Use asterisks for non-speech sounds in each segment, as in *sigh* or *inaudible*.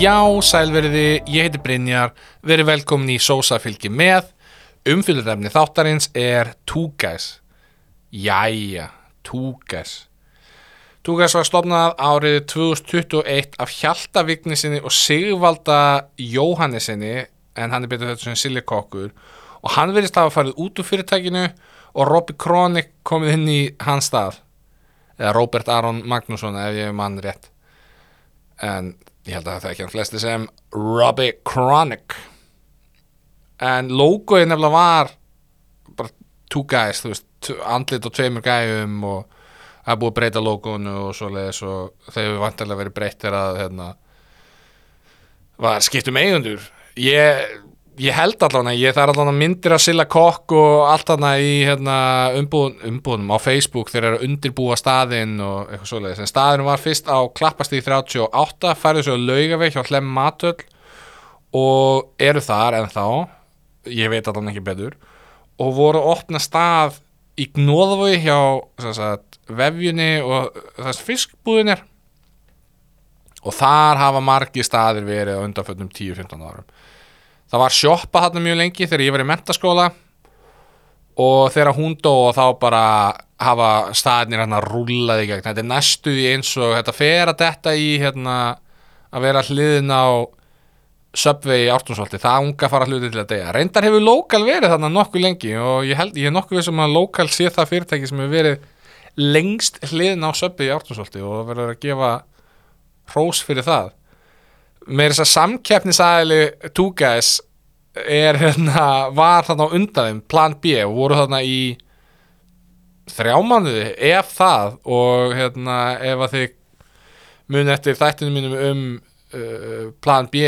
Já, sælveriði, ég heiti Brynjar, verið velkomin í Sósa fylgi með. Umfylgðarefni þáttarins er Guys. Jæja. Two Guys var stofnað árið 2021 af Hjalta Vignisinni og Sigvalda Jóhannesinni, en hann er betur þetta sem silikokkur. Og hann verðist hafa farið út úr fyrirtækinu og Robby Kronik komið inn í hans stað. Eða Robert Aron Magnússon, ef ég mann rétt. En ég held að það ekki hann flesti sem Robbie Chronic en logoið nefnilega var bara two guys veist, andlit og tveimur gæjum og það er búið að breyta logoinu og svoleiðis og þeir hefur vantilega verið breyttir að hérna var skipt um eigundur ég, ég held allan að ég það er allan að myndir að Silla Kokk og allt þarna í hérna, umbúðum, á Facebook þeir eru að undirbúa staðinn og eitthvað svoleiðis. En staðinn var fyrst á klappastíð 38 færðu svo laugaveg hjá Hlem Matöll og eru þar en þá ég veit allan ekki betur. Og voru að opna stað í gnóðavogi hjá sagt, vefjunni og þess fiskbúðin er og þar hafa margi staðir verið á undanföldum 10-15 árum það var sjoppa þarna mjög lengi þegar ég var í mentaskóla og þegar hún dó og þá bara hafa staðinir hérna rúlaði gegn. Þetta er næstu því eins og þetta fer að detta í hérna að vera hliðin á Subway í Ártúnsvaldi, það unga fara hluti til að deyja. Reyndar hefur lokal verið þarna nokkuð lengi og ég held, ég er nokkuð vissum að lokal sé það fyrirtæki sem hefur verið lengst hliðin á Subway í Ártúnsvaldi og verður að gefa hrós fyrir það með þess að samkeppnisæli Two Guys er hérna, var þarna á undan þeim plan B og voru þarna í þrjá mánuði ef það og hérna ef að þið mun eftir þættinu mínum um uh, plan B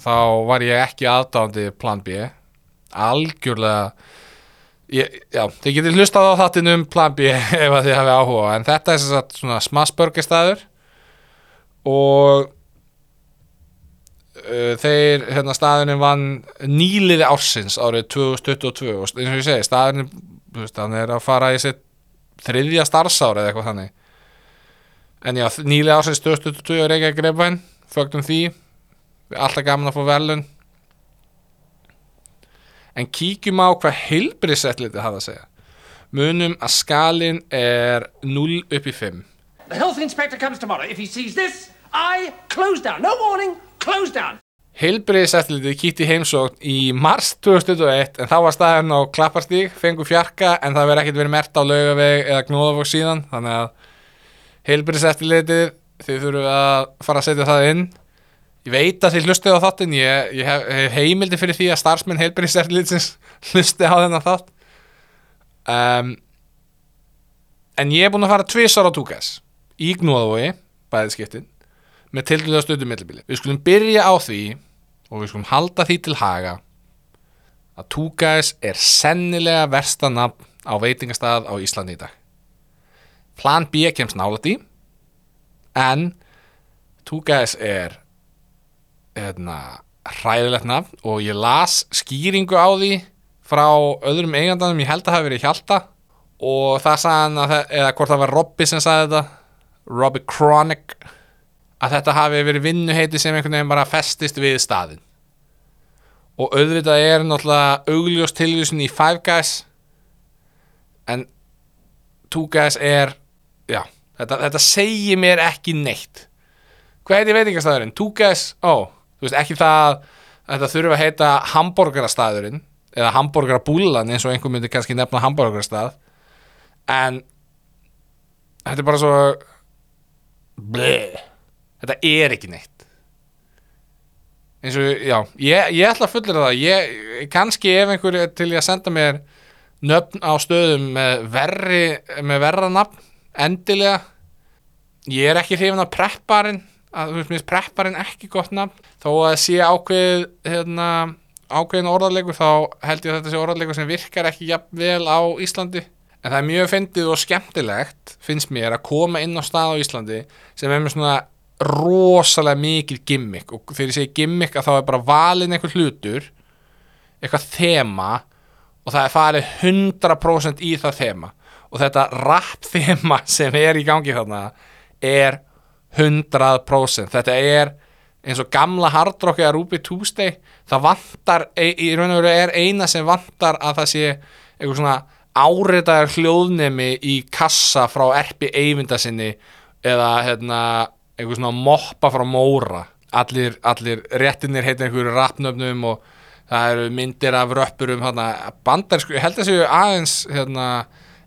þá var ég ekki aðdándi plan B. Algjörlega ég, já, þið getið hlustað á þáttinu um plan B *laughs* ef að þið hafi áhuga en þetta er svona smassbörgistæður og þeir hérna staðurinn vann nýliði ársins árið 2022 og eins og ég segi staðurinn þú veist, hann er að fara í sitt þriðja starfsári eða eitthvað þannig. En já, nýliði ársins 2022 er ekki að greifvæn fögtum því. Við erum alltaf gaman að fá velun en kíkjum á hvað heilbriðsettliti hafa að segja. Munum að skalin er 0 upp í 5 The health inspector comes tomorrow. If he sees this, I close down. No warning, close down. Heilbriðseftlitið kýtti heimsókn í mars 2021 en þá var staðurinn á klapparstík, fengu fjarka en það verið ekkert verið mert á laugaveg eða gnóðavog síðan þannig að heilbriðseftlitið þið þurfum að fara að setja það inn. Ég veit að þið hlustið á þáttin ég, ég hef, hef heimildi fyrir því að starfsmenn heilbriðseftlitins *laughs* hlusti á þennan þátt. Um, en ég er búin að fara tvisar á túkas í gnóðavogi, bæðið skiptin með tildulega stöðu millibili. Við skulum byrja á því og við skulum halda því til haga að Guys er sennilega versta nafn á veitingastað á Íslandi í dag. Plan B kemst nála því en Guys er hérna, hræðilegt nafn og ég las skýringu á því frá öðrum eigandanum, ég held að það hafi verið Hjalta og það sagði hann að, eða hvort það var Robby sem sagði þetta Robbie Chronic að þetta hafi verið vinnuheiti sem einhvern veginn bara festist við staðinn. Og auðvitað er náttúrulega augljós tilvísun í Five Guys en Two Guys er já, þetta, þetta segir mér ekki neitt. Hvað heiti veitingastæðurinn? Two Guys, ó, þú veist ekki það að þetta þurfa að heita hambúrgarastæðurinn eða hambúrgarabúlan eins og einhver myndi kannski nefna hambúrgarastæð en þetta er bara svo bleh þetta er ekki neitt. Eins og, já, ég, ég ætla að fullera það. Ég, kannski ef einhver er til í að senda mér nöfn á stöðum með verri með verra nafn, endilega. Ég er ekki hrifin af prepparinn að þú veist, prepparinn ekki gott nafn, þó að sé ákveð hérna, ákveðin orðarleikur þá held ég að þetta sé orðarleikur sem virkar ekki jafn vel á Íslandi. En það er mjög fyndið og skemmtilegt finnst mér að koma inn á stað á Íslandi sem er með svona rosalega mikil gimmick. Og þegar ég segi gimmick að þá er bara valin einhver hlutur eitthvað þema og það er farið 100% í það þema. Og þetta rap þema *laughs* sem er í gangi þarna er 100% þetta er eins og gamla hardrock eða Ruby Tuesday. Það vantar, í í raun og veru er eina sem vantar að það sé eitthvað svona áreitaðar hljóðnemi í kassa frá erpi eyvinda sinni eða hérna, eitthvað svona moppa frá móra. Allir, allir réttinir heita einhverju rapnöfnum og það eru myndir af röppurum bandar, ég held að séu aðeins hérna,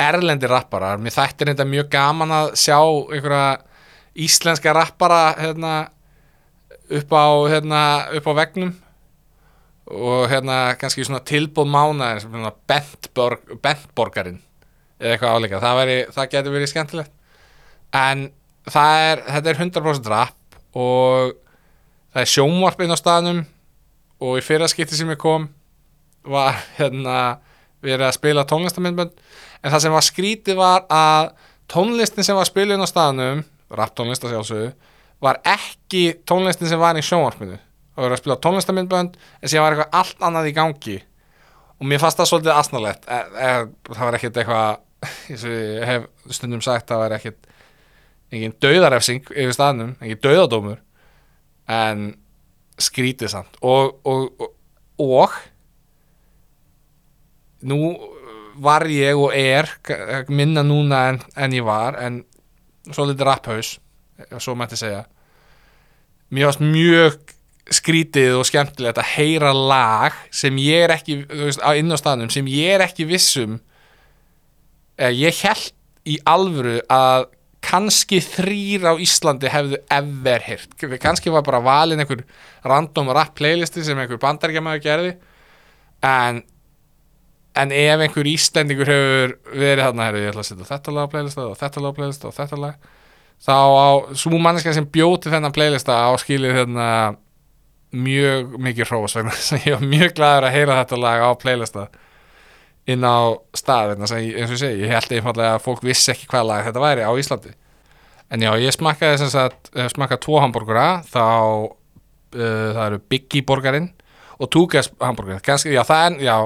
erlendi rapparar. Mér þættir þetta mjög gaman að sjá einhverja íslenska rappara hérna, upp á hérna, upp á vegnum og hérna kannski svona tilbúð Bentborg, Bentborgarinn eða eitthvað áleika, það, það getur verið skemmtilegt. En það er, þetta er 100% rap og það er sjónvarpinn á staðnum og í fyrra skipti sem ég kom var hérna verið að spila tónlistamindbönd en það sem var skrítið var að tónlistin sem var spilin á staðnum rap tónlist að sjálfsögðu var ekki tónlistin sem var í sjónvarpinu. Það var að spila tónlistamindbönd en síðan var eitthvað allt annað í gangi. Og mér fannst það svolítið asnalett e, e, það var ekkit eitthvað *laughs* ég hef stundum sagt það var ekkit engin döðarefsing yfir staðnum, engin döðadómur en skrítið samt. Og, og, og, og nú var ég og er minna núna en, en ég var en svolítið rapphaus svo mætti segja. Mér varst mjög skrítið og skemmtilegt að heyra lag sem ég er ekki veist, inn á staðnum sem ég er ekki vissum ég held í alvöru að kannski þrýr á Íslandi hefðu ever hirt kannski var bara valin einhver random rap playlisti sem einhver bandaríkjamaður gerði. En en ef einhver Íslendingur hefur verið þarna, herru, ég ætla að setja þetta lag á playlista og þetta lag á playlista og þetta lag þá á, svo manneska sem bjóti þennan playlista á skilið hérna mjög mikið hrós að ég var mjög gladur að heyra þetta lag á playlista inn á stað ég- eins og ég segi, ég held einfallega að fólk vissi ekki hvað lag þetta væri á Íslandi. En já, ég smakkaði sem sagt eh, smakkaði tvo hambúrgura þá uh, það eru Biggie borgarinn og Tugas hambúrgarinn. Kannski, já, það er, já,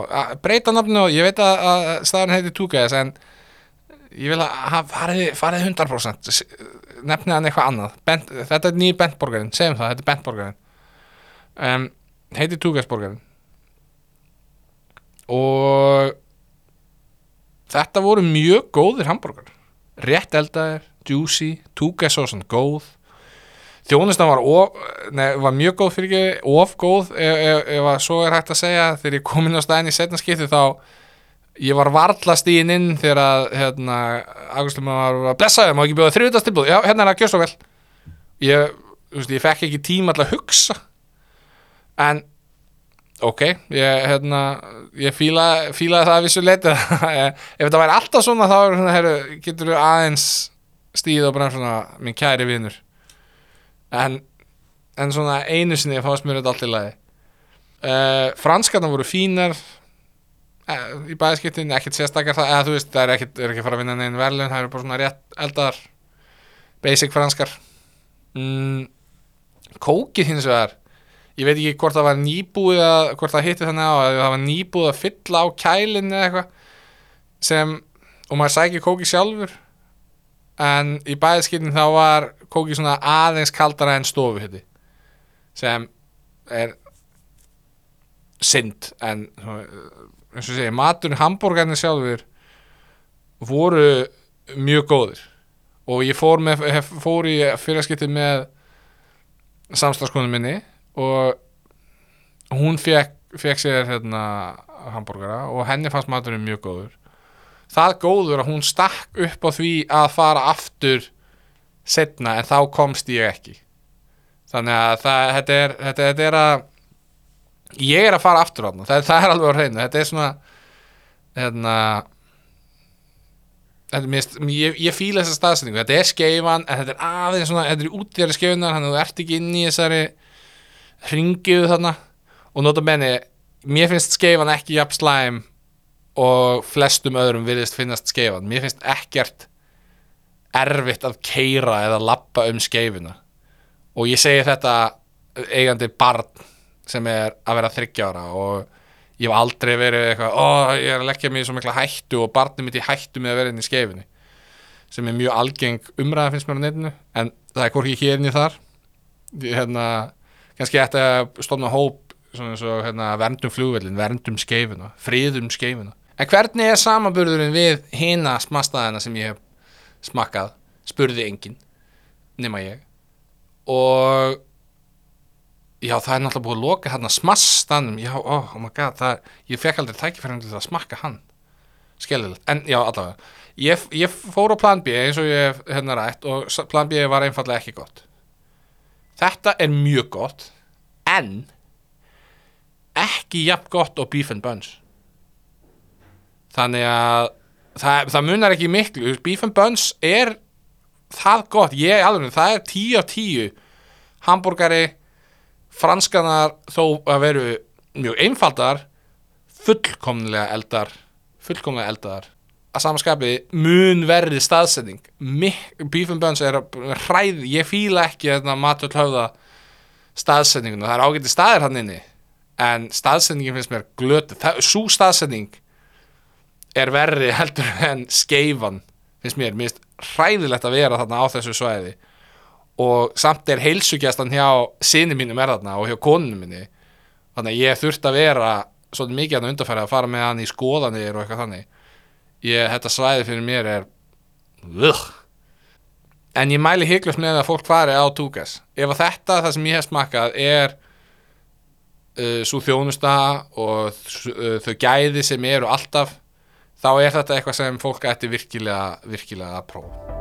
breyta nafnu og ég veit að, að staðan heiti Tugas en ég vil að hafa farið, farið 100% S- nefnið hann eitthvað annað. Bent, þetta er nýj Bentborgarinn, segjum það, þetta er Bentborgarinn um, heitir Tugasborgarinn og þetta voru mjög góðir hambúrgar rétt eldaðir, juicy Tugasósan góð. Þjónustan var, of, nei, var mjög góð fyrir ekki of góð ef, ef, ef að svo er hægt að segja. Þegar ég kom inn á staðin í setna skipti þá ég var varla stíðin inn þegar að hérna, Ágústum var að blessa þeim og ekki bjóða þriðutast tilbúð, já, hérna er að gjör svo vel. Ég, þú veist, ég fekk ekki tíma til að hugsa. En ok, ég, hérna ég fíla, fílaði það að vissu leiti *laughs* ef þetta væri alltaf svona þá er svona, heru, getur þú aðeins stíð og bara svona, minn kæri vinur. En en svona einu sinni fannst mér þetta allt í lagi. Uh, franskarna voru fínar uh, í bæðskiptin, ekkert sérstakar það, eða þú veist, það er ekkert, er ekki fara að vinna neginn verðlun, það eru bara svona rétt eldar basic franskar. Mm, kókið hins vegar ég veit ekki hvort það var nýbúið að, hvort það hitti þannig á að það var nýbúið að fylla á kælinn eða eitthvað sem, og maður sækir kókið sjálfur en í bæðskiptin þá var kókið svona aðeins kaldara en stofu hitti sem er synd en eins og segja, maturinn hambúrgarnir sjálfur voru mjög góðir. Og ég fór, með, fór í fyrirskipti með samstagskonum minni og hún fekk, fekk sér hérna hambúrgara og henni fannst maturinn mjög góður. Það góður að hún stakk upp á því að fara aftur setna en þá komst ég ekki. Þannig að það, þetta, er, þetta, þetta er að ég er að fara aftur á það, það er alveg á hreinu. Þetta er svona hérna þetta, mist, ég, ég fíla þessa staðsetningu. Þetta er skeifan, en þetta er aðeins svona þetta er útjæri skeifunar, þannig að þú ert ekki inn í þessari hringiðu þarna og nota benni mér finnst skeifan ekki jafn slæm og flestum öðrum virðist finnast skeifan, mér finnst ekkert erfitt að keira eða lappa um skeifuna. Og ég segi þetta eigandi barn sem er að vera þryggjára og ég hef aldrei verið eitthvað ó, ég er að leggja mig í svo mikla hættu og barnið mitt í hættu með að vera inn í skeifinni sem er mjög algeng umræða finnst mér á netinu en það er hvorki hér niður þar. Hérna, kannski ætti að stofna hóp svona eins og hérna, verndum flugvellin, verndum skeifuna friðum skeifuna. En hvernig er samanburðurinn við hina smastaðina sem ég hef smakkað? spurði enginn nema ég. Og já það er náttúrulega búið að loka hérna smasstanum já oh, oh my god það, ég fekk aldrei tækifærum til að smakka hann. Skellilegt, en já allavega. Ég, ég fór á plan B eins og ég hef hérna rætt og plan B var einfallega ekki gott þetta er mjög gott en ekki jafn gott og beef and buns. Þannig að það, það munar ekki miklu. Beef and buns er það gott, ég alveg, það er 10 af 10 hambúrgari franskanar þó að veru mjög einfaldar fullkomlega eldar fullkomlega eldar að samaskapi mun verri staðsetning. Buns er hræð ég fíla ekki þetta matur höfða staðsetninguna, það er ágæti staðir hann inni en staðsetningin finnst mér glötu, svo staðsetning er verri *laughs* heldur en skeifan finnst mér, mér finnst hræðilegt að vera þarna á þessu svæði. Og samt er heilsugjastan hjá sinni mínum er þarna og hjá konunum minni. Þannig að ég þurft að vera svolítið mikið að undarfæri að fara með hann í skoðanir og eitthvað þannig ég, þetta svæði fyrir mér er Ugh. en ég mæli hygglust með að fólk fari á túkas ef þetta, það sem ég hef smakkað er uh, svo þjónusta og uh, þau gæði sem eru alltaf þá er þetta eitthvað sem fólk ætti virkilega, virkilega að prófa